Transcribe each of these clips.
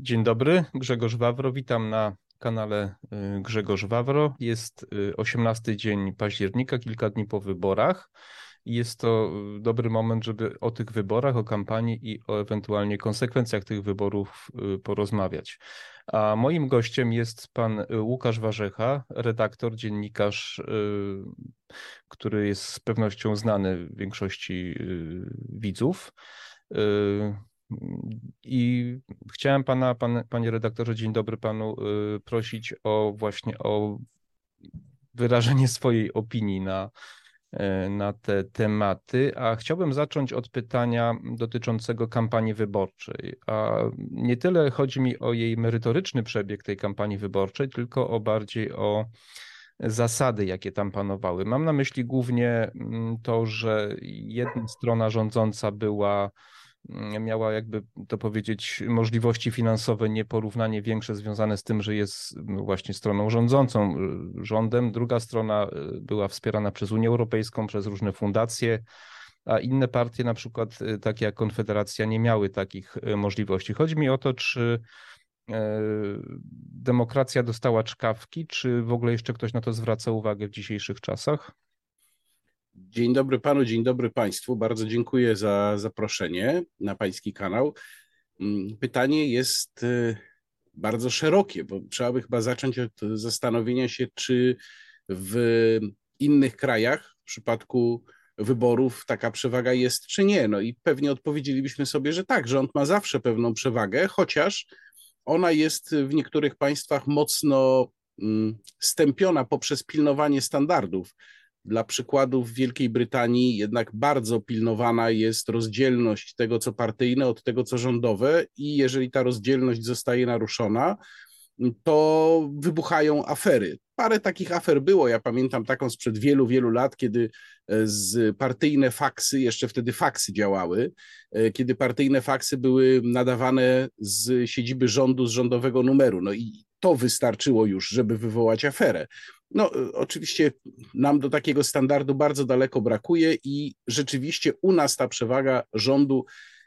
Dzień dobry, Grzegorz Wawro. Witam na kanale y, Grzegorz Wawro. Jest 18 y, dzień października, kilka dni po wyborach. Jest to y, dobry moment, żeby o tych wyborach, o kampanii i o ewentualnie konsekwencjach tych wyborów porozmawiać. A moim gościem jest pan Łukasz Warzecha, redaktor, dziennikarz, który jest z pewnością znany większości widzów. I chciałem pana, pan, panie redaktorze, dzień dobry panu, y, prosić o właśnie o wyrażenie swojej opinii na, y, na te tematy, a chciałbym zacząć od pytania dotyczącego kampanii wyborczej. A nie tyle chodzi mi o jej merytoryczny przebieg tej kampanii wyborczej, tylko o bardziej o zasady, jakie tam panowały. Mam na myśli głównie mm, to, że jedna strona rządząca była miała jakby to powiedzieć możliwości finansowe nieporównanie większe związane z tym, że jest no, właśnie stroną rządzącą, y, rządem. Druga strona y, była wspierana przez Unię Europejską, przez różne fundacje, a inne partie, na przykład y, takie jak Konfederacja, nie miały takich możliwości. Chodzi mi o to, czy demokracja dostała czkawki, czy w ogóle jeszcze ktoś na to zwraca uwagę w dzisiejszych czasach? Dzień dobry panu, dzień dobry państwu. Bardzo dziękuję za zaproszenie na pański kanał. Mm, pytanie jest y, bardzo szerokie, bo trzeba by chyba zacząć od zastanowienia się, czy w innych krajach w przypadku wyborów taka przewaga jest, czy nie. No i pewnie odpowiedzielibyśmy sobie, że tak, rząd ma zawsze pewną przewagę, chociaż ona jest w niektórych państwach mocno mm, stępiona poprzez pilnowanie standardów dla przykładu w Wielkiej Brytanii jednak bardzo pilnowana jest rozdzielność tego, co partyjne, od tego, co rządowe, i jeżeli ta rozdzielność zostaje naruszona, to wybuchają afery. Parę takich afer było. Ja pamiętam taką sprzed wielu, wielu lat, kiedy e, z partyjne faksy, jeszcze wtedy faksy działały, e, kiedy partyjne faksy były nadawane z siedziby rządu, z rządowego numeru. No i to wystarczyło już, żeby wywołać aferę. No, y, oczywiście nam do takiego standardu bardzo daleko brakuje i rzeczywiście u nas ta przewaga rządu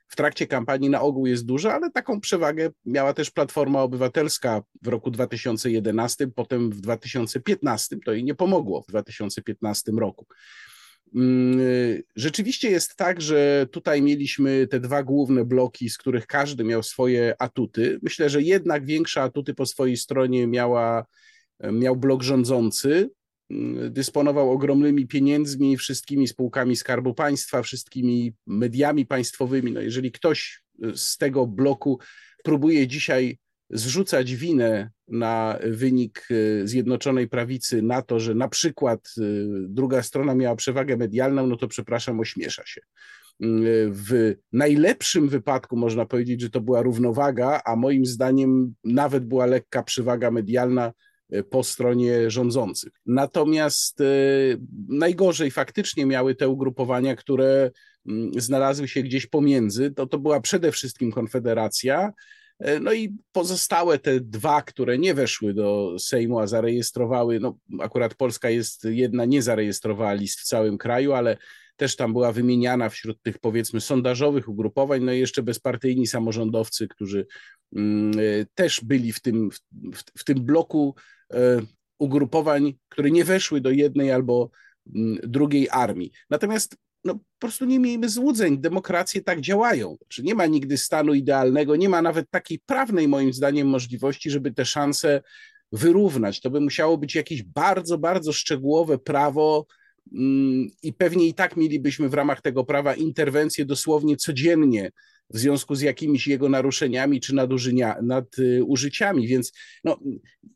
w trakcie kampanii na ogół jest duża, ale taką przewagę miała też Platforma Obywatelska w roku 2011, potem w 2015. To jej nie pomogło w 2015 roku. Mm, y, rzeczywiście jest tak, że tutaj mieliśmy te dwa główne bloki, z których każdy miał swoje atuty. Myślę, że jednak większe atuty po swojej stronie miała miał blok rządzący, mm, dysponował ogromnymi pieniędzmi, wszystkimi spółkami Skarbu Państwa, wszystkimi mediami państwowymi. No jeżeli ktoś z tego bloku próbuje dzisiaj zrzucać winę na wynik y, Zjednoczonej Prawicy, na to, że na przykład y, druga strona miała przewagę medialną, no to przepraszam, ośmiesza się. Mm, w najlepszym wypadku można powiedzieć, że to była równowaga, a moim zdaniem nawet była lekka przewaga medialna po stronie rządzących. Natomiast e, najgorzej faktycznie miały te ugrupowania, które mm, znalazły się gdzieś pomiędzy. To, to była przede wszystkim Konfederacja. E, no i pozostałe te dwa, które nie weszły do Sejmu, a zarejestrowały, no akurat Polska jest jedna, nie zarejestrowała list w całym kraju, ale też tam była wymieniana wśród tych powiedzmy sondażowych ugrupowań, no i jeszcze bezpartyjni samorządowcy, którzy mm, e, też byli w tym, w, w tym bloku E, ugrupowań, które nie weszły do jednej albo mm, drugiej armii. Natomiast no, po prostu nie miejmy złudzeń, demokracje tak działają. Czy nie ma nigdy stanu idealnego, nie ma nawet takiej prawnej, moim zdaniem, możliwości, żeby te szanse wyrównać. To by musiało być jakieś bardzo, bardzo szczegółowe prawo, mm, i pewnie i tak mielibyśmy w ramach tego prawa interwencje dosłownie codziennie w związku z jakimiś jego naruszeniami czy nadużyciami. Więc no,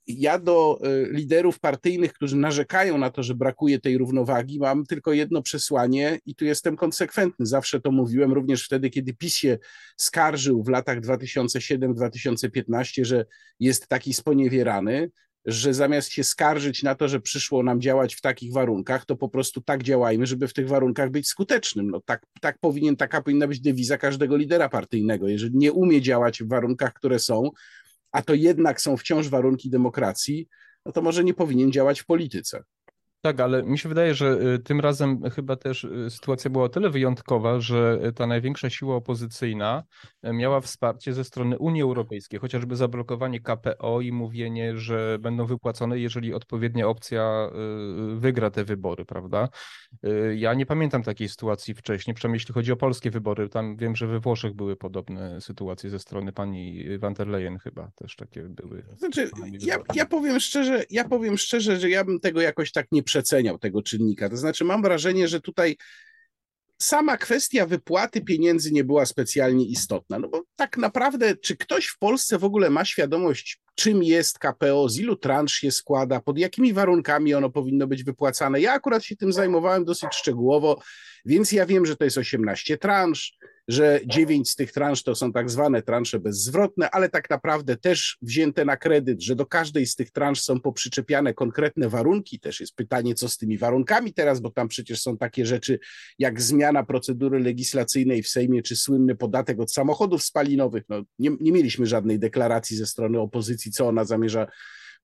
ja do e, liderów partyjnych, którzy narzekają na to, że brakuje tej równowagi, mam tylko jedno przesłanie i tu jestem konsekwentny. Zawsze to mówiłem, również wtedy, kiedy PiS się skarżył w latach 2007-2015, że jest taki sponiewierany że zamiast się skarżyć na to, że przyszło nam działać w takich warunkach, to po prostu tak działajmy, żeby w tych warunkach być skutecznym. No tak, tak powinien, taka powinna być dewiza każdego lidera partyjnego. Jeżeli nie umie działać w warunkach, które są, a to jednak są wciąż warunki demokracji, no to może nie powinien działać w polityce. Tak, ale mi się wydaje, że y, tym razem chyba też y, sytuacja była o tyle wyjątkowa, że ta największa siła opozycyjna y, miała wsparcie ze strony Unii Europejskiej, chociażby zablokowanie KPO i mówienie, że będą wypłacone, jeżeli odpowiednia opcja wygra te wybory, prawda? Ja nie pamiętam takiej sytuacji wcześniej, przynajmniej jeśli chodzi o polskie wybory. Tam wiem, że we Włoszech były podobne sytuacje ze strony pani van der Leyen chyba też takie były. Znaczy, ja, ja powiem szczerze, ja powiem szczerze, że ja bym tego jakoś tak nie przeceniał tego czynnika. To znaczy, mam wrażenie, że tutaj sama kwestia wypłaty pieniędzy nie była specjalnie istotna. No bo tak naprawdę, czy ktoś w Polsce w ogóle ma świadomość, czym jest KPO, z ilu transz się składa, pod jakimi warunkami ono powinno być wypłacane? Ja akurat się tym zajmowałem dosyć szczegółowo, więc ja wiem, że to jest 18 transz że dziewięć z tych transz to są tak zwane transze bezzwrotne, ale tak naprawdę też wzięte na kredyt, że do każdej z tych transz są poprzyczepiane konkretne warunki. Też jest pytanie, co z tymi warunkami teraz, bo tam przecież są takie rzeczy jak zmiana procedury legislacyjnej w Sejmie, czy słynny podatek od samochodów spalinowych. No, nie, nie mieliśmy żadnej deklaracji ze strony opozycji, co ona zamierza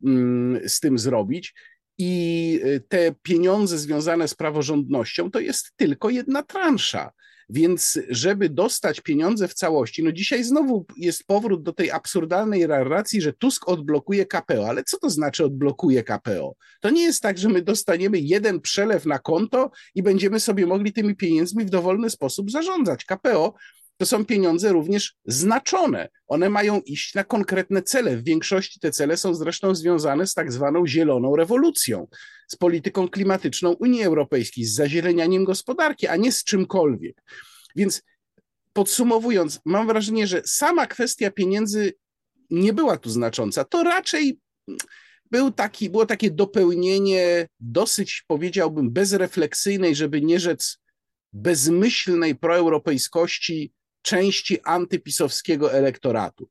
mm, z tym zrobić. I y, te pieniądze związane z praworządnością to jest tylko jedna transza. Więc żeby dostać pieniądze w całości, no dzisiaj znowu jest powrót do tej absurdalnej narracji, że Tusk odblokuje KPO. Ale co to znaczy odblokuje KPO? To nie jest tak, że my dostaniemy jeden przelew na konto i będziemy sobie mogli tymi pieniędzmi w dowolny sposób zarządzać. KPO to są pieniądze również znaczone. One mają iść na konkretne cele. W większości te cele są zresztą związane z tak zwaną zieloną rewolucją, z polityką klimatyczną Unii Europejskiej, z zazielenianiem gospodarki, a nie z czymkolwiek. Więc podsumowując, mam wrażenie, że sama kwestia pieniędzy nie była tu znacząca. To raczej był taki, było takie dopełnienie dosyć, powiedziałbym, bezrefleksyjnej, żeby nie rzec bezmyślnej proeuropejskości części antypisowskiego elektoratu.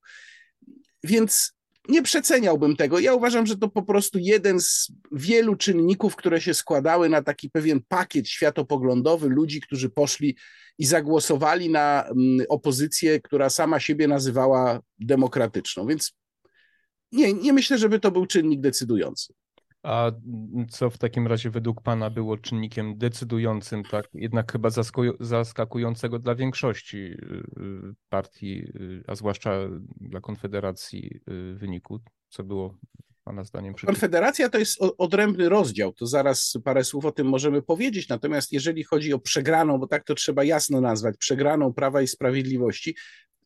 Więc nie przeceniałbym tego. Ja uważam, że to po prostu jeden z wielu czynników, które się składały na taki pewien pakiet światopoglądowy ludzi, którzy poszli i zagłosowali na mm, opozycję, która sama siebie nazywała demokratyczną. Więc nie, nie myślę, żeby to był czynnik decydujący. A co w takim razie według Pana było czynnikiem decydującym, tak jednak chyba zaskakującego dla większości y, y, partii, y, a zwłaszcza dla Konfederacji wyniku? Co było Pana zdaniem? Konfederacja to jest odrębny rozdział, to zaraz parę słów o tym możemy powiedzieć. Natomiast jeżeli chodzi o przegraną, bo tak to trzeba jasno nazwać, przegraną Prawa i Sprawiedliwości,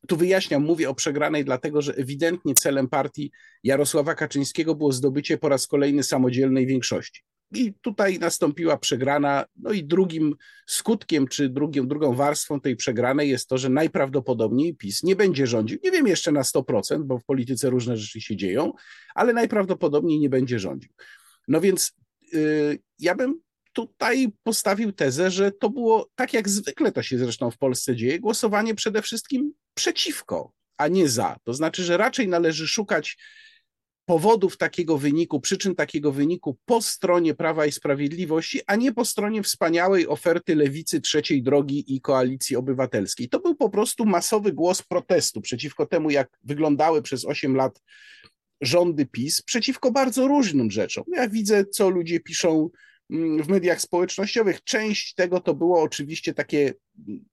tu wyjaśniam, mówię o przegranej, dlatego że ewidentnie celem partii Jarosława Kaczyńskiego było zdobycie po raz kolejny samodzielnej większości. I tutaj nastąpiła przegrana. No i drugim skutkiem, czy drugim, drugą warstwą tej przegranej jest to, że najprawdopodobniej PiS nie będzie rządził. Nie wiem jeszcze na 100%, bo w polityce różne rzeczy się dzieją, ale najprawdopodobniej nie będzie rządził. No więc yy, ja bym tutaj postawił tezę, że to było tak jak zwykle to się zresztą w Polsce dzieje, głosowanie przede wszystkim przeciwko, a nie za. To znaczy, że raczej należy szukać powodów takiego wyniku, przyczyn takiego wyniku po stronie Prawa i Sprawiedliwości, a nie po stronie wspaniałej oferty lewicy trzeciej drogi i koalicji obywatelskiej. To był po prostu masowy głos protestu przeciwko temu, jak wyglądały przez 8 lat rządy PiS, przeciwko bardzo różnym rzeczom. Ja widzę, co ludzie piszą w mediach społecznościowych. Część tego to było oczywiście takie,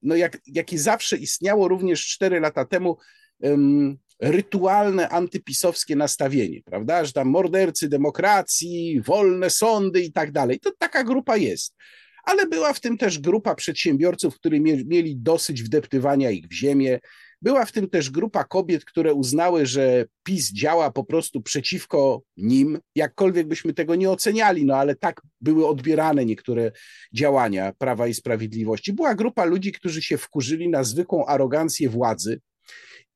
no jak, jakie zawsze istniało również 4 lata temu, um, rytualne antypisowskie nastawienie, prawda? Że tam mordercy demokracji, wolne sądy i tak dalej. To taka grupa jest. Ale była w tym też grupa przedsiębiorców, którzy mieli dosyć wdeptywania ich w ziemię. Była w tym też grupa kobiet, które uznały, że PiS działa po prostu przeciwko nim, jakkolwiek byśmy tego nie oceniali, no ale tak były odbierane niektóre działania Prawa i Sprawiedliwości. Była grupa ludzi, którzy się wkurzyli na zwykłą arogancję władzy,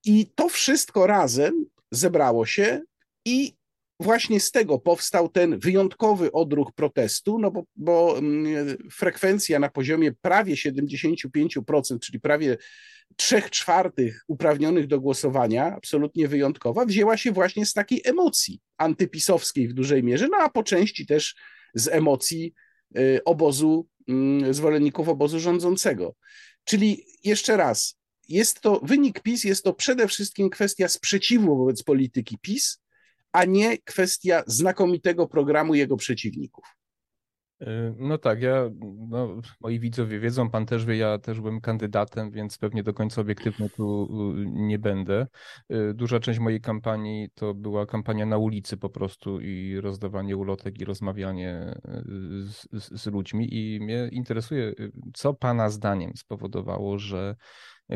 i to wszystko razem zebrało się i właśnie z tego powstał ten wyjątkowy odruch protestu, no bo, bo mm, frekwencja na poziomie prawie 75%, czyli prawie 3 czwartych uprawnionych do głosowania, absolutnie wyjątkowa, wzięła się właśnie z takiej emocji antypisowskiej w dużej mierze, no a po części też z emocji y, obozu, mm, zwolenników obozu rządzącego. Czyli jeszcze raz, jest to, wynik PiS jest to przede wszystkim kwestia sprzeciwu wobec polityki PiS, a nie kwestia znakomitego programu jego przeciwników. Y, no tak, ja, no, moi widzowie wiedzą, pan też wie, ja też byłem kandydatem, więc pewnie do końca obiektywny tu y, nie będę. Y, duża część mojej kampanii to była kampania na ulicy po prostu i rozdawanie ulotek i rozmawianie z, z, z ludźmi i mnie interesuje, co pana zdaniem spowodowało, że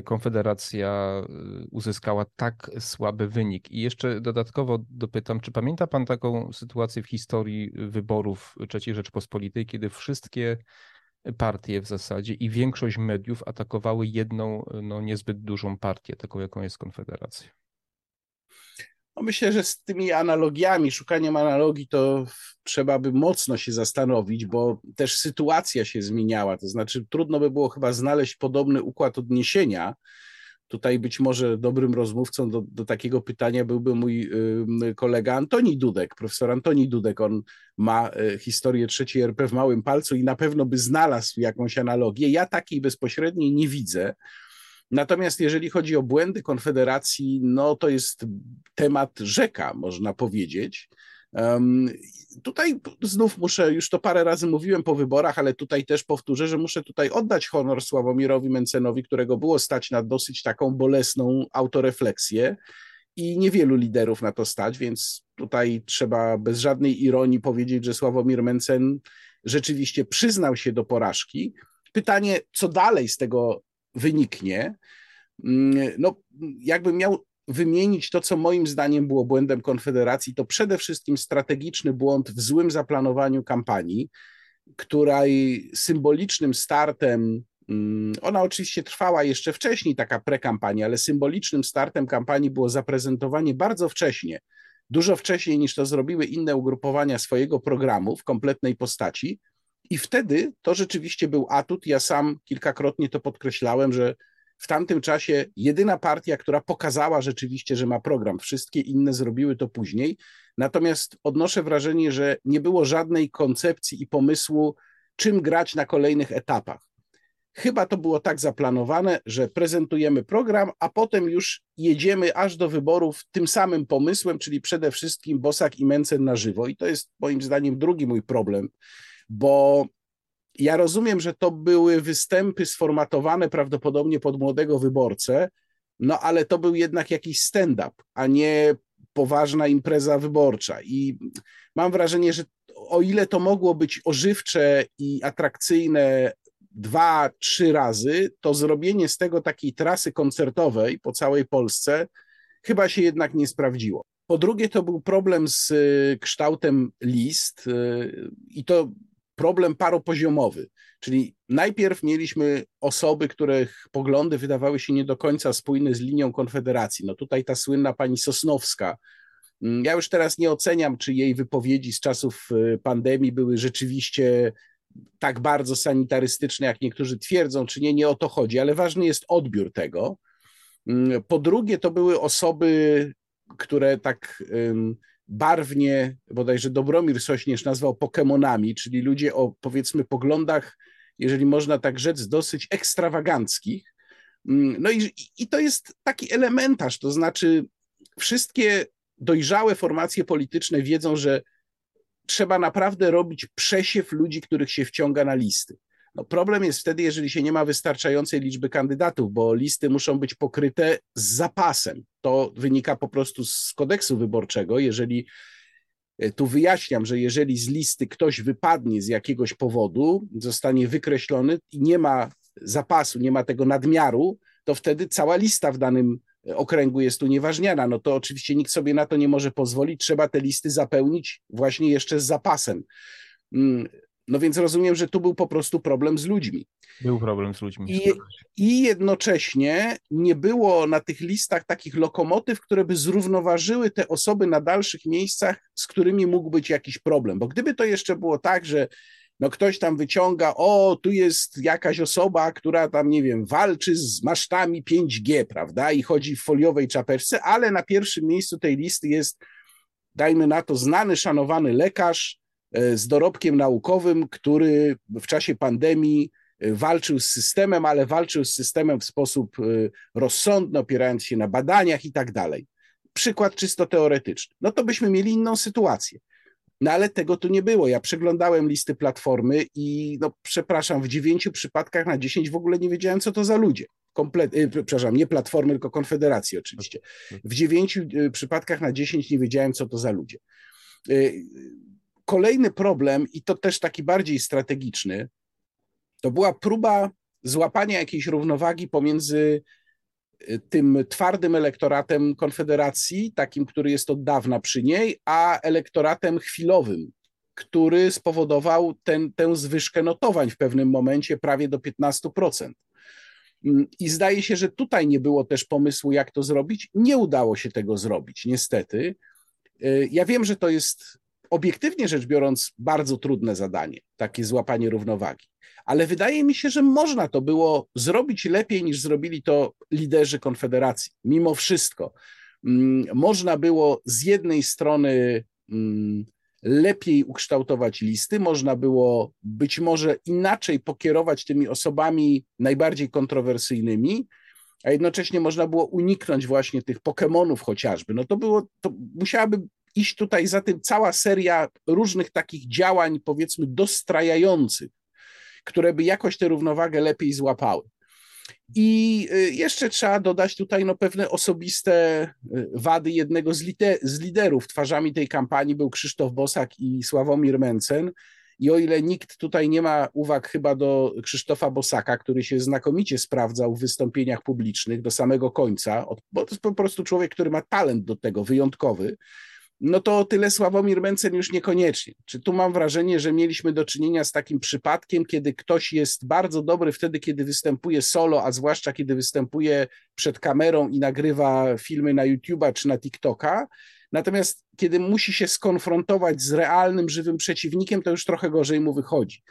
Konfederacja y, uzyskała tak słaby wynik. I jeszcze dodatkowo dopytam, czy pamięta pan taką sytuację w historii wyborów III Rzeczpospolitej, kiedy wszystkie partie w zasadzie i większość mediów atakowały jedną no, niezbyt dużą partię, taką jaką jest Konfederacja? No myślę, że z tymi analogiami, szukaniem analogii, to trzeba by mocno się zastanowić, bo też sytuacja się zmieniała. To znaczy, trudno by było chyba znaleźć podobny układ odniesienia. Tutaj być może dobrym rozmówcą do, do takiego pytania byłby mój kolega Antoni Dudek, profesor Antoni Dudek. On ma y, historię trzeciej RP w małym palcu i na pewno by znalazł jakąś analogię. Ja takiej bezpośredniej nie widzę. Natomiast jeżeli chodzi o błędy Konfederacji, no to jest temat rzeka, można powiedzieć. Um, tutaj znów muszę, już to parę razy mówiłem po wyborach, ale tutaj też powtórzę, że muszę tutaj oddać honor Sławomirowi Mencenowi, którego było stać na dosyć taką bolesną autorefleksję i niewielu liderów na to stać, więc tutaj trzeba bez żadnej ironii powiedzieć, że Sławomir Mencen rzeczywiście przyznał się do porażki. Pytanie, co dalej z tego wyniknie. Mm, no, jakbym miał wymienić to, co moim zdaniem było błędem Konfederacji, to przede wszystkim strategiczny błąd w złym zaplanowaniu kampanii, której symbolicznym startem, mm, ona oczywiście trwała jeszcze wcześniej, taka prekampania, ale symbolicznym startem kampanii było zaprezentowanie bardzo wcześnie, dużo wcześniej niż to zrobiły inne ugrupowania swojego programu w kompletnej postaci, i wtedy to rzeczywiście był atut. Ja sam kilkakrotnie to podkreślałem, że w tamtym czasie jedyna partia, która pokazała rzeczywiście, że ma program, wszystkie inne zrobiły to później. Natomiast odnoszę wrażenie, że nie było żadnej koncepcji i pomysłu, czym grać na kolejnych etapach. Chyba to było tak zaplanowane, że prezentujemy program, a potem już jedziemy aż do wyborów tym samym pomysłem, czyli przede wszystkim Bosak i Mencen na żywo. I to jest moim zdaniem drugi mój problem bo ja rozumiem, że to były występy sformatowane prawdopodobnie pod młodego wyborcę, no ale to był jednak jakiś stand-up, a nie poważna impreza wyborcza. I mam wrażenie, że o ile to mogło być ożywcze i atrakcyjne dwa, trzy razy, to zrobienie z tego takiej trasy koncertowej po całej Polsce chyba się jednak nie sprawdziło. Po drugie, to był problem z y, kształtem list y, i to problem paropoziomowy, czyli najpierw mieliśmy osoby, których poglądy wydawały się nie do końca spójne z linią Konfederacji. No tutaj ta słynna pani Sosnowska. Mm, ja już teraz nie oceniam, czy jej wypowiedzi z czasów y, pandemii były rzeczywiście tak bardzo sanitarystyczne, jak niektórzy twierdzą, czy nie, nie o to chodzi, ale ważny jest odbiór tego. Mm, po drugie, to były osoby, które tak barwnie, bodajże Dobromir Sośnierz nazwał Pokemonami, czyli ludzie o powiedzmy poglądach, jeżeli można tak rzec, dosyć ekstrawaganckich. Mm, no i, i to jest taki elementarz, to znaczy wszystkie dojrzałe formacje polityczne wiedzą, że trzeba naprawdę robić przesiew ludzi, których się wciąga na listy. No problem jest wtedy, jeżeli się nie ma wystarczającej liczby kandydatów, bo listy muszą być pokryte z zapasem. To wynika po prostu z kodeksu wyborczego. Jeżeli e, tu wyjaśniam, że jeżeli z listy ktoś wypadnie z jakiegoś powodu, zostanie wykreślony i nie ma zapasu, nie ma tego nadmiaru, to wtedy cała lista w danym okręgu jest unieważniana. No to oczywiście nikt sobie na to nie może pozwolić. Trzeba te listy zapełnić właśnie jeszcze z zapasem. No więc rozumiem, że tu był po prostu problem z ludźmi. Był problem z ludźmi. I, I, jednocześnie nie było na tych listach takich lokomotyw, które by zrównoważyły te osoby na dalszych miejscach, z którymi mógł być jakiś problem. Bo gdyby to jeszcze było tak, że no ktoś tam wyciąga, o, tu jest jakaś osoba, która tam, nie wiem, walczy z masztami 5G, prawda, i chodzi w foliowej czapeczce, ale na pierwszym miejscu tej listy jest, dajmy na to, znany, szanowany lekarz, z dorobkiem naukowym, który w czasie pandemii e, walczył z systemem, ale walczył z systemem w sposób e, rozsądny, opierając się na badaniach i tak dalej. Przykład czysto teoretyczny. No to byśmy mieli inną sytuację. No ale tego tu nie było. Ja przeglądałem listy platformy i no przepraszam, w dziewięciu przypadkach na dziesięć w ogóle nie wiedziałem, co to za ludzie. Komplet, y, przepraszam, nie platformy, tylko konfederacji oczywiście. W dziewięciu przypadkach na dziesięć nie wiedziałem, co to za ludzie. Y, kolejny problem, i to też taki bardziej strategiczny, to była próba złapania jakiejś równowagi pomiędzy tym twardym elektoratem Konfederacji, takim, który jest od dawna przy niej, a elektoratem chwilowym, który spowodował ten, tę zwyżkę notowań w pewnym momencie prawie do 15%. I zdaje się, że tutaj nie było też pomysłu, jak to zrobić. Nie udało się tego zrobić, niestety. Ja wiem, że to jest obiektywnie rzecz biorąc bardzo trudne zadanie, takie złapanie równowagi ale wydaje mi się, że można to było zrobić lepiej niż zrobili to liderzy Konfederacji. Mimo wszystko, mm, można było z jednej strony mm, lepiej ukształtować listy, można było być może inaczej pokierować tymi osobami najbardziej kontrowersyjnymi, a jednocześnie można było uniknąć właśnie tych Pokemonów chociażby. No to było, to musiałaby iść tutaj za tym cała seria różnych takich działań, powiedzmy, dostrajających które by jakoś tę równowagę lepiej złapały. I y, jeszcze trzeba dodać tutaj no, pewne osobiste y, wady jednego z, z liderów. Twarzami tej kampanii był Krzysztof Bosak i Sławomir Mencen. I o ile nikt tutaj nie ma uwag chyba do Krzysztofa Bosaka, który się znakomicie sprawdzał w wystąpieniach publicznych do samego końca, bo to jest po prostu człowiek, który ma talent do tego, wyjątkowy, no to o tyle Sławomir Mencen już niekoniecznie. Czy tu mam wrażenie, że mieliśmy do czynienia z takim przypadkiem, kiedy ktoś jest bardzo dobry wtedy, kiedy występuje solo, a zwłaszcza kiedy występuje przed kamerą i nagrywa filmy na YouTube'a czy na TikToka, Natomiast kiedy musi się skonfrontować z realnym, żywym przeciwnikiem, to już trochę gorzej mu wychodzi.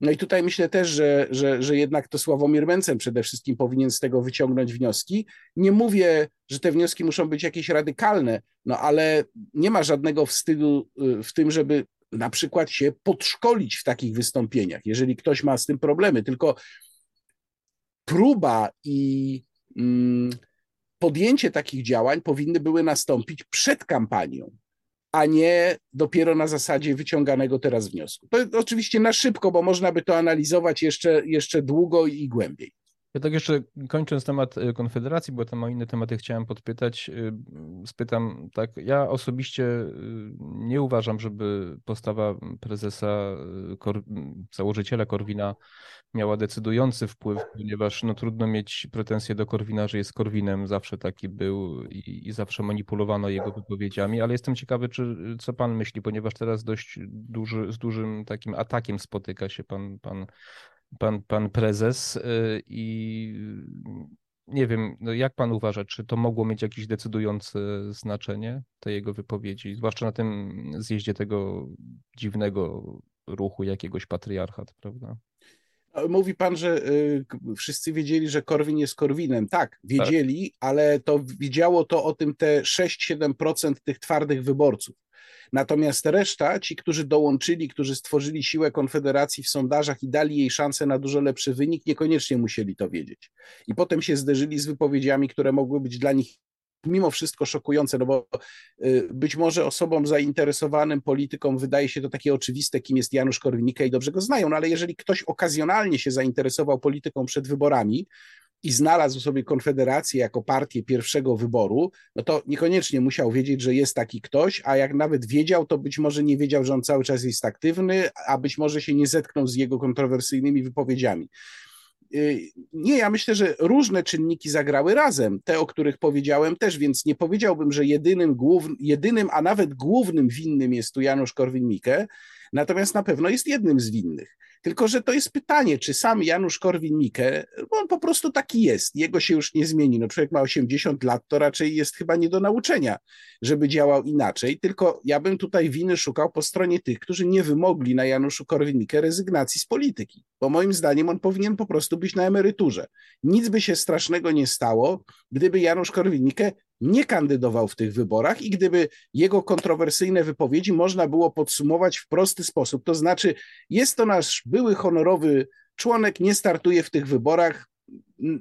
No i tutaj myślę też, że, że, że jednak to Sławomir Mencen przede wszystkim powinien z tego wyciągnąć wnioski. Nie mówię, że te wnioski muszą być jakieś radykalne, no ale nie ma żadnego wstydu y, w tym, żeby na przykład się podszkolić w takich wystąpieniach, jeżeli ktoś ma z tym problemy, tylko próba i mm, podjęcie takich działań powinny były nastąpić przed kampanią a nie dopiero na zasadzie wyciąganego teraz wniosku. To oczywiście na szybko, bo można by to analizować jeszcze, jeszcze długo i głębiej. Ja tak jeszcze kończąc temat y, Konfederacji, bo tam o inne tematy chciałem podpytać, y, spytam tak, ja osobiście y, nie uważam, żeby postawa prezesa, założyciela Korwina miała decydujący wpływ, ponieważ no, trudno mieć pretensje do Korwina, że jest Korwinem, zawsze taki był i, i zawsze manipulowano jego wypowiedziami, ale jestem ciekawy, czy, co pan myśli, ponieważ teraz dość duży, z dużym takim atakiem spotyka się pan, pan pan, pan prezes y, i nie wiem, no jak pan uważa, czy to mogło mieć jakieś decydujące znaczenie, te jego wypowiedzi, zwłaszcza na tym zjeździe tego dziwnego ruchu jakiegoś patriarchat, prawda? Mówi pan, że y, wszyscy wiedzieli, że Korwin jest Korwinem. Tak, wiedzieli, tak. ale to widziało to o tym te 6-7% tych twardych wyborców. Natomiast reszta, ci, którzy dołączyli, którzy stworzyli siłę Konfederacji w sondażach i dali jej szansę na dużo lepszy wynik, niekoniecznie musieli to wiedzieć. I potem się zderzyli z wypowiedziami, które mogły być dla nich mimo wszystko szokujące, no bo y, być może osobom zainteresowanym polityką wydaje się to takie oczywiste, kim jest Janusz Korwin-Mikke i dobrze go znają, no ale jeżeli ktoś okazjonalnie się zainteresował polityką przed wyborami, i znalazł sobie Konfederację jako partię pierwszego wyboru, no to niekoniecznie musiał wiedzieć, że jest taki ktoś, a jak nawet wiedział, to być może nie wiedział, że on cały czas jest aktywny, a być może się nie zetknął z jego kontrowersyjnymi wypowiedziami. Y, nie, ja myślę, że różne czynniki zagrały razem, te, o których powiedziałem też, więc nie powiedziałbym, że jedynym, głównym, jedynym a nawet głównym winnym jest tu Janusz Korwin-Mikke, natomiast na pewno jest jednym z winnych. Tylko, że to jest pytanie, czy sam Janusz Korwin-Mikke, on po prostu taki jest, jego się już nie zmieni. No człowiek ma 80 lat, to raczej jest chyba nie do nauczenia, żeby działał inaczej, tylko ja bym tutaj winy szukał po stronie tych, którzy nie wymogli na Januszu Korwin-Mikke rezygnacji z polityki, bo moim zdaniem on powinien po prostu być na emeryturze. Nic by się strasznego nie stało, gdyby Janusz Korwin-Mikke nie kandydował w tych wyborach i gdyby jego kontrowersyjne wypowiedzi można było podsumować w prosty sposób, to znaczy jest to nasz były honorowy członek, nie startuje w tych wyborach,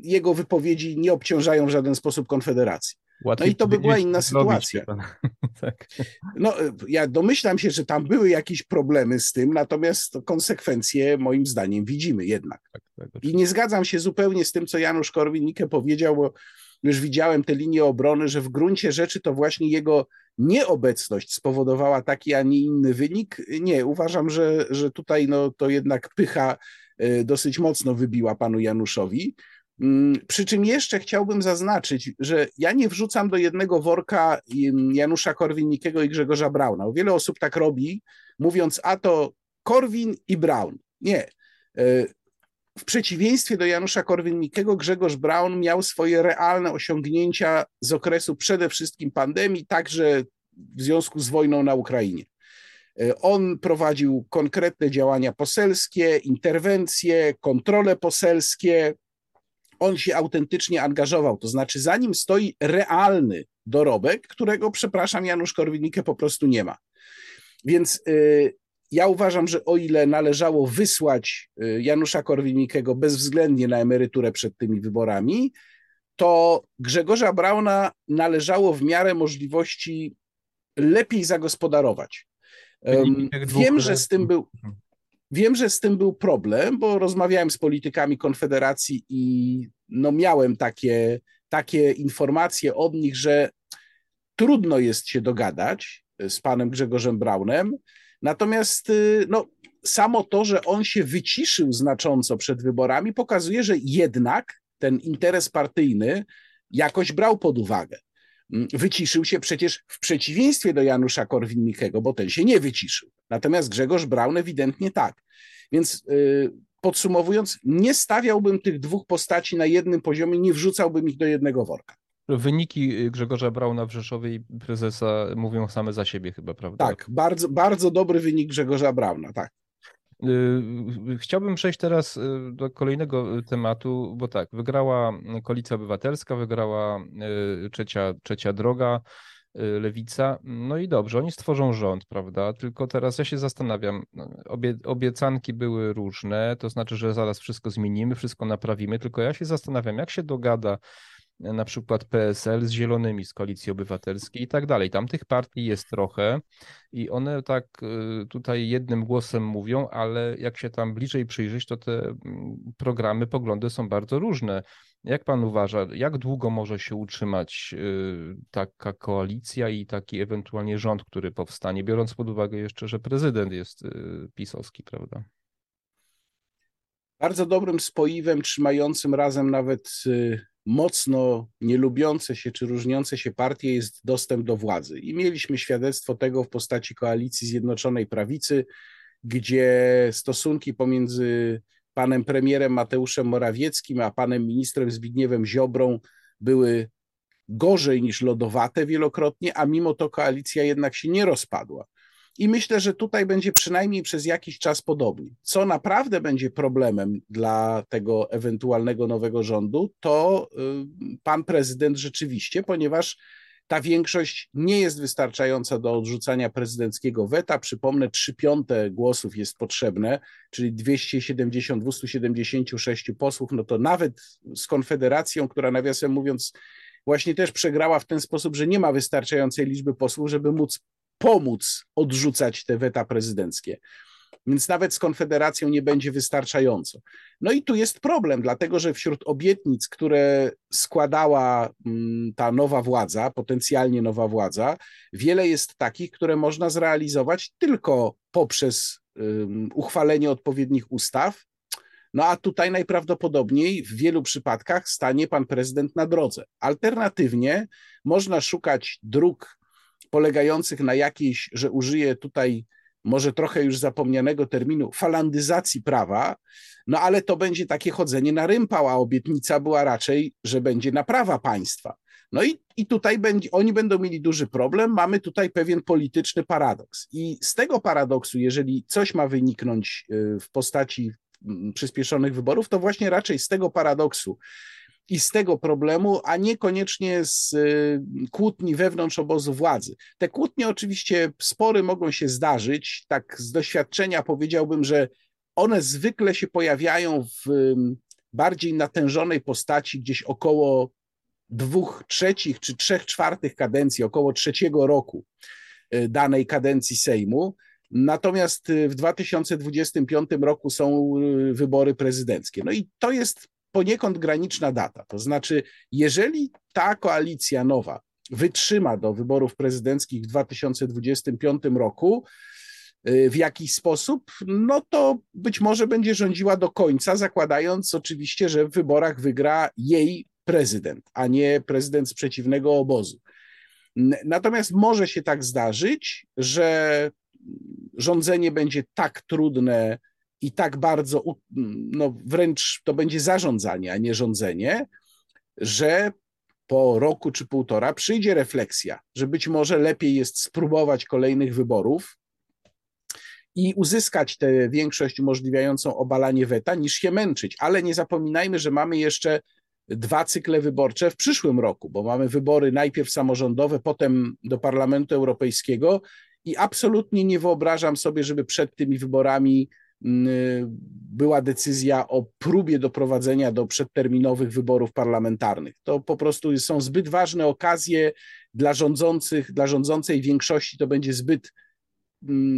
jego wypowiedzi nie obciążają w żaden sposób Konfederacji. Łatwiej no i to by była inna sytuacja. tak. No, ja domyślam się, że tam były jakieś problemy z tym, natomiast konsekwencje moim zdaniem widzimy jednak. Tak, tak, I nie zgadzam się zupełnie z tym, co Janusz Korwin-Mikke powiedział, bo już widziałem te linie obrony, że w gruncie rzeczy to właśnie jego nieobecność spowodowała taki, a nie inny wynik. Nie, uważam, że, że tutaj no, to jednak pycha e, dosyć mocno wybiła panu Januszowi. Mm, przy czym jeszcze chciałbym zaznaczyć, że ja nie wrzucam do jednego worka Janusza Korwin-Mikkego i Grzegorza Brauna. Wiele osób tak robi, mówiąc a to Korwin i Braun. Nie. W przeciwieństwie do Janusza Korwin-Mikkego, Grzegorz Braun miał swoje realne osiągnięcia z okresu przede wszystkim pandemii, także w związku z wojną na Ukrainie. E, on prowadził konkretne działania poselskie, interwencje, kontrole poselskie. On się autentycznie angażował. To znaczy, za nim stoi realny dorobek, którego, przepraszam, Janusz Korwin-Mikke po prostu nie ma. Więc e, ja uważam, że o ile należało wysłać y, Janusza Korwin-Mikkego bezwzględnie na emeryturę przed tymi wyborami, to Grzegorza Brauna należało w miarę możliwości lepiej zagospodarować. Wiem, że z tym był. Wiem, że z tym był problem, bo rozmawiałem z politykami Konfederacji i no miałem takie, takie informacje od nich, że trudno jest się dogadać z panem Grzegorzem Braunem. Natomiast y, no, samo to, że on się wyciszył znacząco przed wyborami, pokazuje, że jednak ten interes partyjny jakoś brał pod uwagę. Mm, wyciszył się przecież w przeciwieństwie do Janusza Korwin-Mikkego, bo ten się nie wyciszył. Natomiast Grzegorz Braun ewidentnie tak. Więc yy, podsumowując, nie stawiałbym tych dwóch postaci na jednym poziomie, nie wrzucałbym ich do jednego worka. Wyniki y, Grzegorza Brauna w Rzeszowie i prezesa mówią same za siebie chyba, prawda? Tak, bardzo, bardzo dobry wynik Grzegorza Brauna, tak. Y, chciałbym przejść teraz y, do kolejnego tematu, bo tak, wygrała Koalicja Obywatelska, wygrała trzecia, trzecia droga, Lewica. No i dobrze, oni stworzą rząd, prawda? Tylko teraz ja się zastanawiam, obie, obiecanki były różne, to znaczy, że zaraz wszystko zmienimy, wszystko naprawimy, tylko ja się zastanawiam, jak się dogada na przykład PSL z Zielonymi z Koalicji Obywatelskiej i tak dalej. Tam tych partii jest trochę i one tak y, tutaj jednym głosem mówią, ale jak się tam bliżej przyjrzeć, to te mm, programy, poglądy są bardzo różne. Jak pan uważa, jak długo może się utrzymać y, taka koalicja i taki ewentualnie rząd, który powstanie, biorąc pod uwagę jeszcze, że prezydent jest y, pisowski, prawda? Bardzo dobrym spoiwem, trzymającym razem nawet mocno nielubiące się czy różniące się partie jest dostęp do władzy. I mieliśmy świadectwo tego w postaci koalicji Zjednoczonej Prawicy, gdzie stosunki pomiędzy panem premierem Mateuszem Morawieckim a panem ministrem Zbigniewem Ziobrą były gorzej niż lodowate wielokrotnie, a mimo to koalicja jednak się nie rozpadła. I myślę, że tutaj będzie przynajmniej przez jakiś czas podobnie. Co naprawdę będzie problemem dla tego ewentualnego nowego rządu, to y, pan prezydent rzeczywiście, ponieważ ta większość nie jest wystarczająca do odrzucania prezydenckiego weta. Przypomnę, 3 piąte głosów jest potrzebne, czyli 270, 276 posłów, no to nawet z Konfederacją, która nawiasem mówiąc właśnie też przegrała w ten sposób, że nie ma wystarczającej liczby posłów, żeby móc pomóc odrzucać te weta prezydenckie. Więc nawet z Konfederacją nie będzie wystarczająco. No i tu jest problem, dlatego że wśród obietnic, które składała mm, ta nowa władza, potencjalnie nowa władza, wiele jest takich, które można zrealizować tylko poprzez uchwalenie odpowiednich ustaw. No a tutaj najprawdopodobniej w wielu przypadkach stanie pan prezydent na drodze. Alternatywnie można szukać dróg polegających na jakiejś, że użyję tutaj może trochę już zapomnianego terminu, falandyzacji prawa, no ale to będzie takie chodzenie na rympał, a obietnica była raczej, że będzie naprawa państwa. No i, i tutaj będzie, oni będą mieli duży problem. Mamy tutaj pewien polityczny paradoks. I z tego paradoksu, jeżeli coś ma wyniknąć y, w postaci mm, przyspieszonych wyborów, to właśnie raczej z tego paradoksu, i z tego problemu, a niekoniecznie z y, kłótni wewnątrz obozu władzy. Te kłótnie oczywiście spory mogą się zdarzyć, tak z doświadczenia powiedziałbym, że one zwykle się pojawiają w bardziej natężonej postaci gdzieś około dwóch trzecich czy trzech czwartych kadencji, około trzeciego roku danej kadencji Sejmu. Natomiast w 2025 roku są wybory prezydenckie. No i to jest poniekąd graniczna data. To znaczy, jeżeli ta koalicja nowa wytrzyma do wyborów prezydenckich w 2025 roku, y, w jakiś sposób, no to być może będzie rządziła do końca, zakładając oczywiście, że w wyborach wygra jej prezydent, a nie prezydent z przeciwnego obozu. Natomiast może się tak zdarzyć, że rządzenie będzie tak trudne i tak bardzo, no wręcz to będzie zarządzanie, a nie rządzenie, że po roku czy półtora przyjdzie refleksja, że być może lepiej jest spróbować kolejnych wyborów i uzyskać tę większość umożliwiającą obalanie weta, niż się męczyć. Ale nie zapominajmy, że mamy jeszcze dwa cykle wyborcze w przyszłym roku, bo mamy wybory najpierw samorządowe, potem do Parlamentu Europejskiego i absolutnie nie wyobrażam sobie, żeby przed tymi wyborami była decyzja o próbie doprowadzenia do przedterminowych wyborów parlamentarnych. To po prostu są zbyt ważne okazje dla rządzących, dla rządzącej większości to będzie zbyt,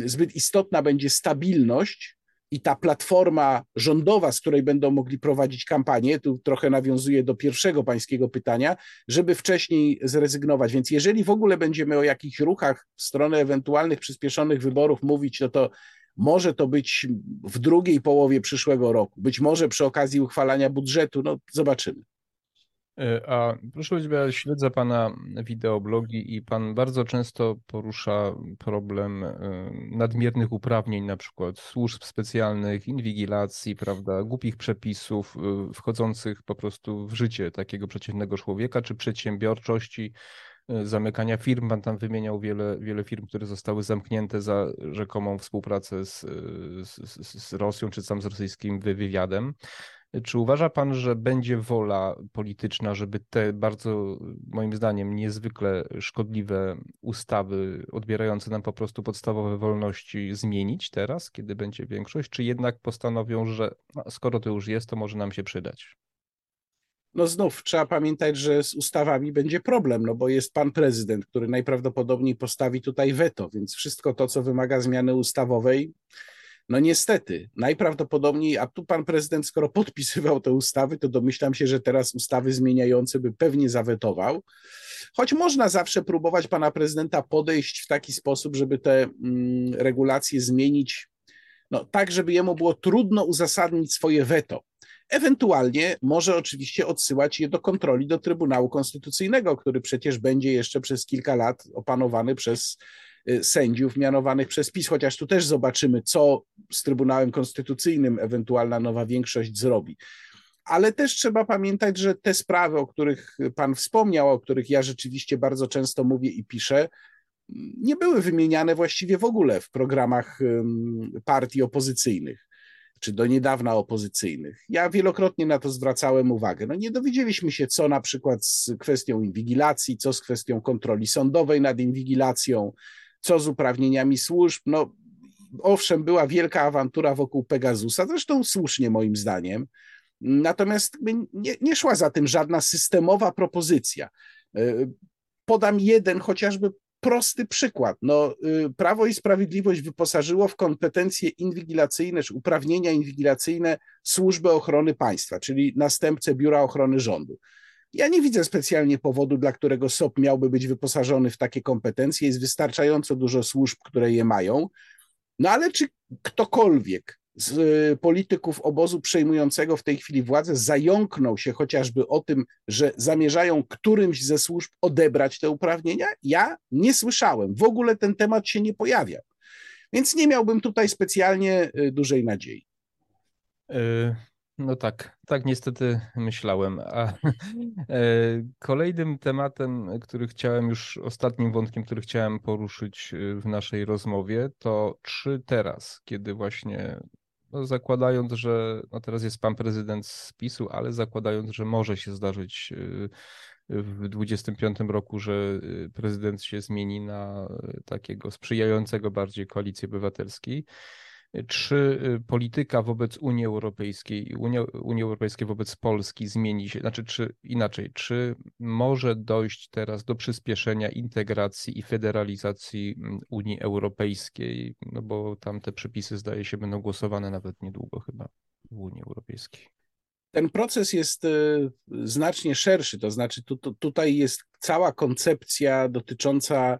zbyt istotna będzie stabilność i ta platforma rządowa, z której będą mogli prowadzić kampanię, tu trochę nawiązuje do pierwszego pańskiego pytania, żeby wcześniej zrezygnować. Więc jeżeli w ogóle będziemy o jakichś ruchach w stronę ewentualnych przyspieszonych wyborów mówić, no to może to być w drugiej połowie przyszłego roku, być może przy okazji uchwalania budżetu, no zobaczymy. E, a proszę powiedzieć, ja śledzę Pana wideoblogi i Pan bardzo często porusza problem e, nadmiernych uprawnień, na przykład służb specjalnych, inwigilacji, prawda, głupich przepisów e, wchodzących po prostu w życie takiego przeciętnego człowieka, czy przedsiębiorczości, zamykania firm. Pan tam wymieniał wiele, wiele firm, które zostały zamknięte za rzekomą współpracę z, z, z Rosją, czy tam z rosyjskim wywiadem. Czy uważa pan, że będzie wola polityczna, żeby te bardzo, moim zdaniem, niezwykle szkodliwe ustawy odbierające nam po prostu podstawowe wolności zmienić teraz, kiedy będzie większość, czy jednak postanowią, że no, skoro to już jest, to może nam się przydać? No znów trzeba pamiętać, że z ustawami będzie problem, no bo jest pan prezydent, który najprawdopodobniej postawi tutaj weto, więc wszystko to, co wymaga zmiany ustawowej, no niestety, najprawdopodobniej, a tu pan prezydent, skoro podpisywał te ustawy, to domyślam się, że teraz ustawy zmieniające by pewnie zawetował. Choć można zawsze próbować pana prezydenta podejść w taki sposób, żeby te mm, regulacje zmienić, no, tak, żeby jemu było trudno uzasadnić swoje weto. Ewentualnie może oczywiście odsyłać je do kontroli do Trybunału Konstytucyjnego, który przecież będzie jeszcze przez kilka lat opanowany przez y, sędziów mianowanych przez PiS, chociaż tu też zobaczymy, co z Trybunałem Konstytucyjnym ewentualna nowa większość zrobi. Ale też trzeba pamiętać, że te sprawy, o których Pan wspomniał, o których ja rzeczywiście bardzo często mówię i piszę, nie były wymieniane właściwie w ogóle w programach partii opozycyjnych czy do niedawna opozycyjnych. Ja wielokrotnie na to zwracałem uwagę. No nie dowiedzieliśmy się, co na przykład z kwestią inwigilacji, co z kwestią kontroli sądowej nad inwigilacją, co z uprawnieniami służb. No, owszem, była wielka awantura wokół Pegasusa, zresztą słusznie moim zdaniem. Natomiast nie, nie szła za tym żadna systemowa propozycja. E, podam jeden chociażby prosty przykład. No, y, Prawo i Sprawiedliwość wyposażyło w kompetencje inwigilacyjne czy uprawnienia inwigilacyjne Służbę Ochrony Państwa, czyli następcę Biura Ochrony Rządu. Ja nie widzę specjalnie powodu, dla którego SOP miałby być wyposażony w takie kompetencje. Jest wystarczająco dużo służb, które je mają. No ale czy ktokolwiek z y, polityków obozu przejmującego w tej chwili władzę zająknął się chociażby o tym, że zamierzają którymś ze służb odebrać te uprawnienia? Ja nie słyszałem. W ogóle ten temat się nie pojawiał. Więc nie miałbym tutaj specjalnie y, dużej nadziei. Y, no tak, tak niestety myślałem. A kolejnym tematem, który chciałem już, ostatnim wątkiem, który chciałem poruszyć w naszej rozmowie, to czy teraz, kiedy właśnie no zakładając, że no teraz jest pan prezydent z PiSu, ale zakładając, że może się zdarzyć y, w 25 roku, że y, prezydent się zmieni na takiego sprzyjającego bardziej koalicji obywatelskiej, Czy y, polityka wobec Unii Europejskiej, Unia, Unii Europejskiej wobec Polski zmieni się? Znaczy, czy inaczej, czy może dojść teraz do przyspieszenia integracji i federalizacji mm, Unii Europejskiej? No bo tam te przepisy, zdaje się, będą głosowane nawet niedługo chyba w Unii Europejskiej. Ten proces jest y, znacznie szerszy, to znaczy tu, tu, tutaj jest cała koncepcja dotycząca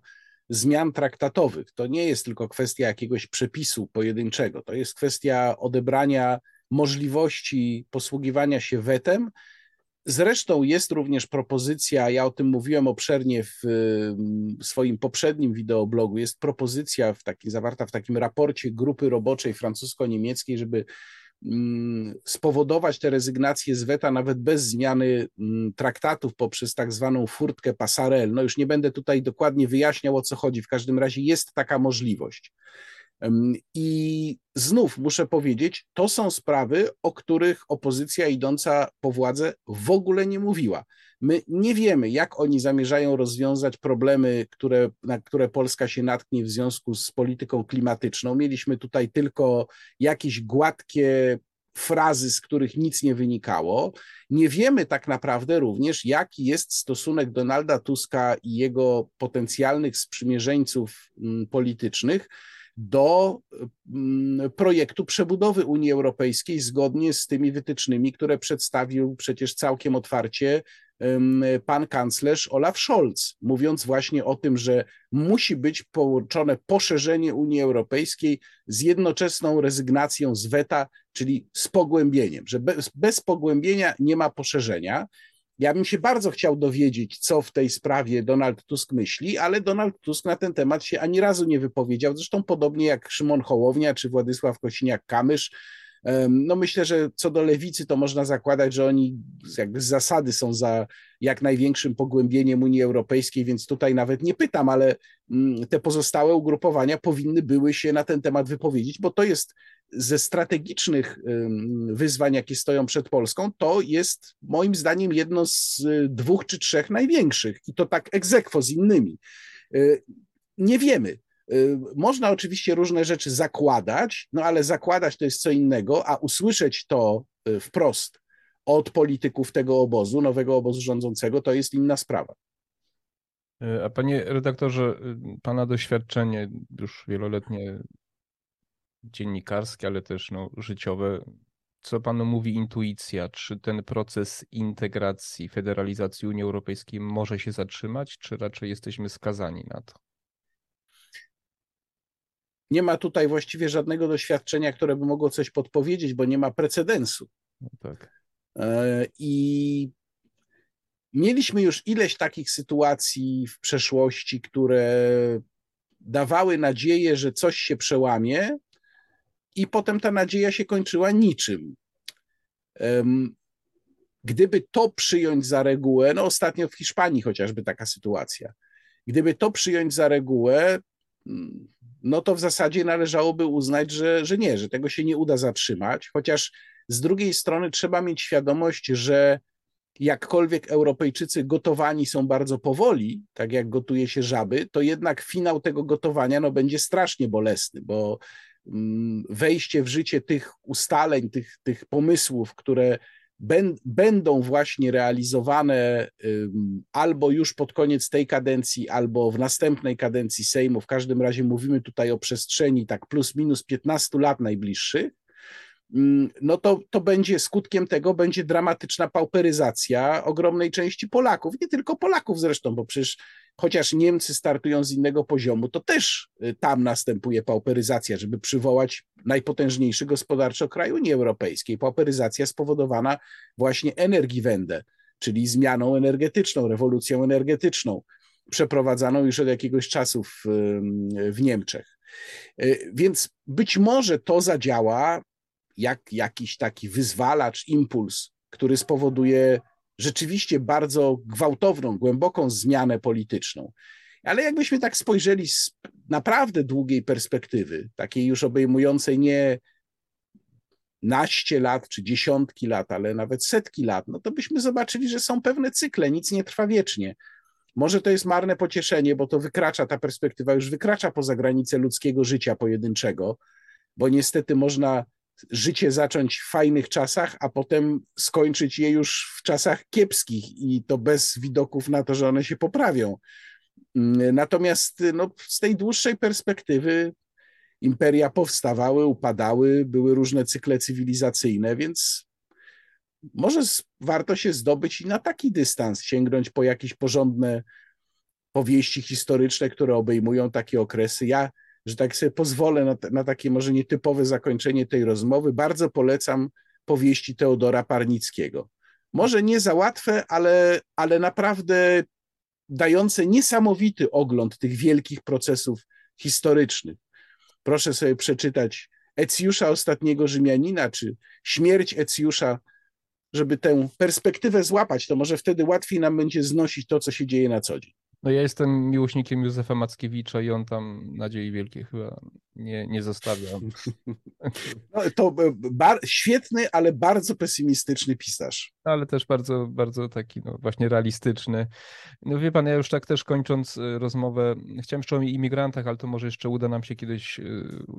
zmian traktatowych. To nie jest tylko kwestia jakiegoś przepisu pojedynczego, to jest kwestia odebrania możliwości posługiwania się wetem. Zresztą jest również propozycja, ja o tym mówiłem obszernie w swoim poprzednim wideoblogu, jest propozycja w taki, zawarta w takim raporcie grupy roboczej francusko-niemieckiej, żeby Mm, spowodować te rezygnacje z weta nawet bez zmiany mm, traktatów poprzez tak zwaną furtkę pasarel. No już nie będę tutaj dokładnie wyjaśniał o co chodzi, w każdym razie jest taka możliwość. I znów muszę powiedzieć, to są sprawy, o których opozycja idąca po władzę w ogóle nie mówiła. My nie wiemy, jak oni zamierzają rozwiązać problemy, które, na które Polska się natknie w związku z polityką klimatyczną. Mieliśmy tutaj tylko jakieś gładkie frazy, z których nic nie wynikało. Nie wiemy tak naprawdę również, jaki jest stosunek Donalda Tuska i jego potencjalnych sprzymierzeńców mm, politycznych do mm, projektu przebudowy Unii Europejskiej zgodnie z tymi wytycznymi, które przedstawił przecież całkiem otwarcie pan kanclerz Olaf Scholz, mówiąc właśnie o tym, że musi być połączone poszerzenie Unii Europejskiej z jednoczesną rezygnacją z weta, czyli z pogłębieniem, że bez, bez pogłębienia nie ma poszerzenia. Ja bym się bardzo chciał dowiedzieć, co w tej sprawie Donald Tusk myśli, ale Donald Tusk na ten temat się ani razu nie wypowiedział. Zresztą podobnie jak Szymon Hołownia czy Władysław Kosiniak-Kamysz, no myślę, że co do lewicy, to można zakładać, że oni jakby z zasady są za jak największym pogłębieniem Unii Europejskiej, więc tutaj nawet nie pytam, ale mm, te pozostałe ugrupowania powinny były się na ten temat wypowiedzieć, bo to jest ze strategicznych wyzwań, jakie stoją przed Polską, to jest moim zdaniem jedno z dwóch czy trzech największych i to tak egzekwo z innymi. Y, nie wiemy, Y, można oczywiście różne rzeczy zakładać, no ale zakładać to jest co innego, a usłyszeć to y, wprost od polityków tego obozu, nowego obozu rządzącego, to jest inna sprawa. Y, a panie redaktorze, pana doświadczenie już wieloletnie dziennikarskie, ale też no, życiowe, co panu mówi intuicja? Czy ten proces integracji, federalizacji Unii Europejskiej może się zatrzymać, czy raczej jesteśmy skazani na to? Nie ma tutaj właściwie żadnego doświadczenia, które by mogło coś podpowiedzieć, bo nie ma precedensu. No tak. E, I mieliśmy już ileś takich sytuacji w przeszłości, które dawały nadzieję, że coś się przełamie, i potem ta nadzieja się kończyła niczym. Gdyby to przyjąć za regułę, no ostatnio w Hiszpanii chociażby taka sytuacja, gdyby to przyjąć za regułę, mm, no to w zasadzie należałoby uznać, że, że nie, że tego się nie uda zatrzymać, chociaż z drugiej strony trzeba mieć świadomość, że jakkolwiek Europejczycy gotowani są bardzo powoli, tak jak gotuje się żaby, to jednak finał tego gotowania no, będzie strasznie bolesny, bo mm, wejście w życie tych ustaleń, tych, tych pomysłów, które będą właśnie realizowane albo już pod koniec tej kadencji, albo w następnej kadencji Sejmu. W każdym razie mówimy tutaj o przestrzeni tak plus minus 15 lat najbliższych. No to, to będzie skutkiem tego będzie dramatyczna pauperyzacja ogromnej części Polaków, nie tylko Polaków zresztą, bo przecież chociaż Niemcy startują z innego poziomu, to też y, tam następuje pauperyzacja, żeby przywołać najpotężniejszy gospodarczo kraj Unii Europejskiej. Pauperyzacja spowodowana właśnie energiewende, czyli zmianą energetyczną, rewolucją energetyczną, przeprowadzaną już od jakiegoś czasu w, w Niemczech. Y, więc być może to zadziała jak jakiś taki wyzwalacz, impuls, który spowoduje rzeczywiście bardzo gwałtowną, głęboką zmianę polityczną. Ale jakbyśmy tak spojrzeli z naprawdę długiej perspektywy, takiej już obejmującej nie naście lat czy dziesiątki lat, ale nawet setki lat, no to byśmy zobaczyli, że są pewne cykle, nic nie trwa wiecznie. Może to jest marne pocieszenie, bo to wykracza, ta perspektywa już wykracza poza granice ludzkiego życia pojedynczego, bo niestety można życie zacząć w fajnych czasach, a potem skończyć je już w czasach kiepskich i to bez widoków na to, że one się poprawią. Mm, natomiast no, z tej dłuższej perspektywy imperia powstawały, upadały, były różne cykle cywilizacyjne, więc może warto się zdobyć i na taki dystans, sięgnąć po jakieś porządne powieści historyczne, które obejmują takie okresy. Ja, że tak sobie pozwolę na, na takie może nietypowe zakończenie tej rozmowy, bardzo polecam powieści Teodora Parnickiego. Może nie za łatwe, ale, ale naprawdę dające niesamowity ogląd tych wielkich procesów historycznych. Proszę sobie przeczytać Ecjusza Ostatniego Rzymianina, czy Śmierć Ecjusza, żeby tę perspektywę złapać, to może wtedy łatwiej nam będzie znosić to, co się dzieje na co dzień. No ja jestem miłośnikiem Józefa Mackiewicza i on tam nadziei wielkiej chyba nie, nie zostawia. No, to e, bar- świetny, ale bardzo pesymistyczny pisarz. Ale też bardzo, bardzo taki no, właśnie realistyczny. No wie pan, ja już tak też kończąc e, rozmowę, chciałem jeszcze o imigrantach, ale to może jeszcze uda nam się kiedyś, e,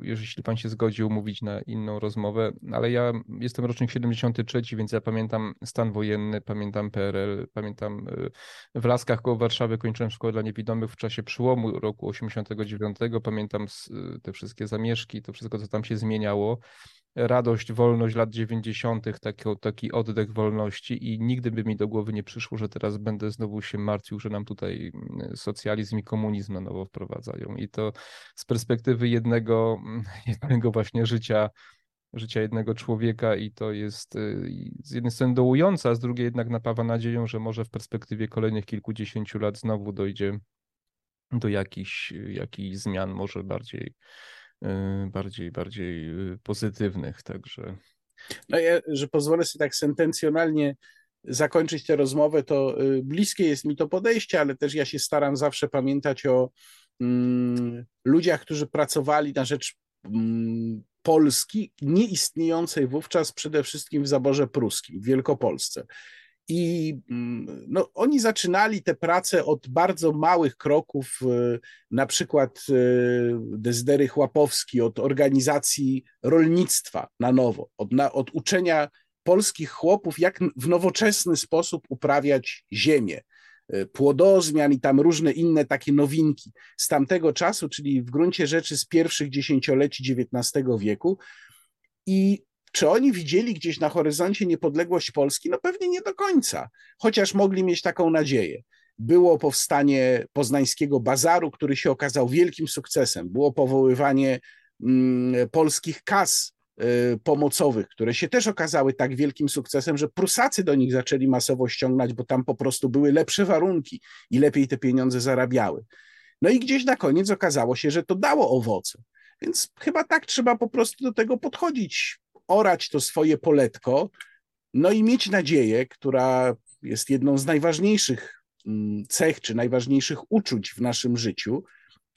jeśli pan się zgodził, mówić na inną rozmowę, ale ja jestem rocznik 73, więc ja pamiętam stan wojenny, pamiętam PRL, pamiętam w Laskach koło Warszawy kończyłem szkołę dla niewidomych w czasie przełomu roku 89, pamiętam te wszystkie zamieszki, to wszystko, co tam się zmieniało. Radość, wolność lat 90., taki, taki oddech wolności, i nigdy by mi do głowy nie przyszło, że teraz będę znowu się martwił, że nam tutaj mm, socjalizm i komunizm na nowo wprowadzają. I to z perspektywy jednego, jednego właśnie życia życia jednego człowieka i to jest y, z jednej strony dołujące, a z drugiej jednak napawa nadzieją, że może w perspektywie kolejnych kilkudziesięciu lat znowu dojdzie do jakichś, jakichś zmian, może bardziej Y, bardziej, bardziej y, pozytywnych, także. No ja, że pozwolę sobie tak sentencjonalnie zakończyć tę rozmowę, to bliskie jest mi to podejście, ale też ja się staram zawsze pamiętać o mm, ludziach, którzy pracowali na rzecz mm, Polski, nieistniejącej wówczas przede wszystkim w zaborze pruskim, w Wielkopolsce. I mm, no, oni zaczynali te prace od bardzo małych kroków, e, na przykład e, Dezdery Chłapowski, od organizacji rolnictwa na nowo, od, na, od uczenia polskich chłopów, jak w nowoczesny sposób uprawiać ziemię, płodozmian i tam różne inne takie nowinki z tamtego czasu, czyli w gruncie rzeczy z pierwszych dziesięcioleci XIX wieku. I czy oni widzieli gdzieś na horyzoncie niepodległość Polski? No pewnie nie do końca, chociaż mogli mieć taką nadzieję. Było powstanie poznańskiego bazaru, który się okazał wielkim sukcesem. Było powoływanie mm, polskich kas pomocowych, które się też okazały tak wielkim sukcesem, że Prusacy do nich zaczęli masowo ściągnąć, bo tam po prostu były lepsze warunki i lepiej te pieniądze zarabiały. No i gdzieś na koniec okazało się, że to dało owoce. Więc chyba tak trzeba po prostu do tego podchodzić orać to swoje poletko, no i mieć nadzieję, która jest jedną z najważniejszych mm, cech czy najważniejszych uczuć w naszym życiu,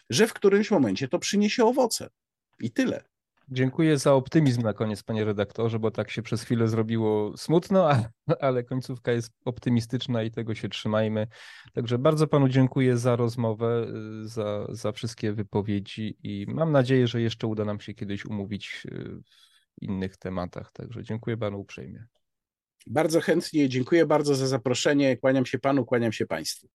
że w którymś momencie to przyniesie owoce. I tyle. Dziękuję za optymizm na koniec, panie redaktorze, bo tak się przez chwilę zrobiło smutno, ale końcówka jest optymistyczna i tego się trzymajmy. Także bardzo panu dziękuję za rozmowę, y, za, za wszystkie wypowiedzi i mam nadzieję, że jeszcze uda nam się kiedyś umówić y, innych tematach. Także dziękuję panu uprzejmie. Bardzo chętnie, dziękuję bardzo za zaproszenie. Kłaniam się panu, kłaniam się państwu.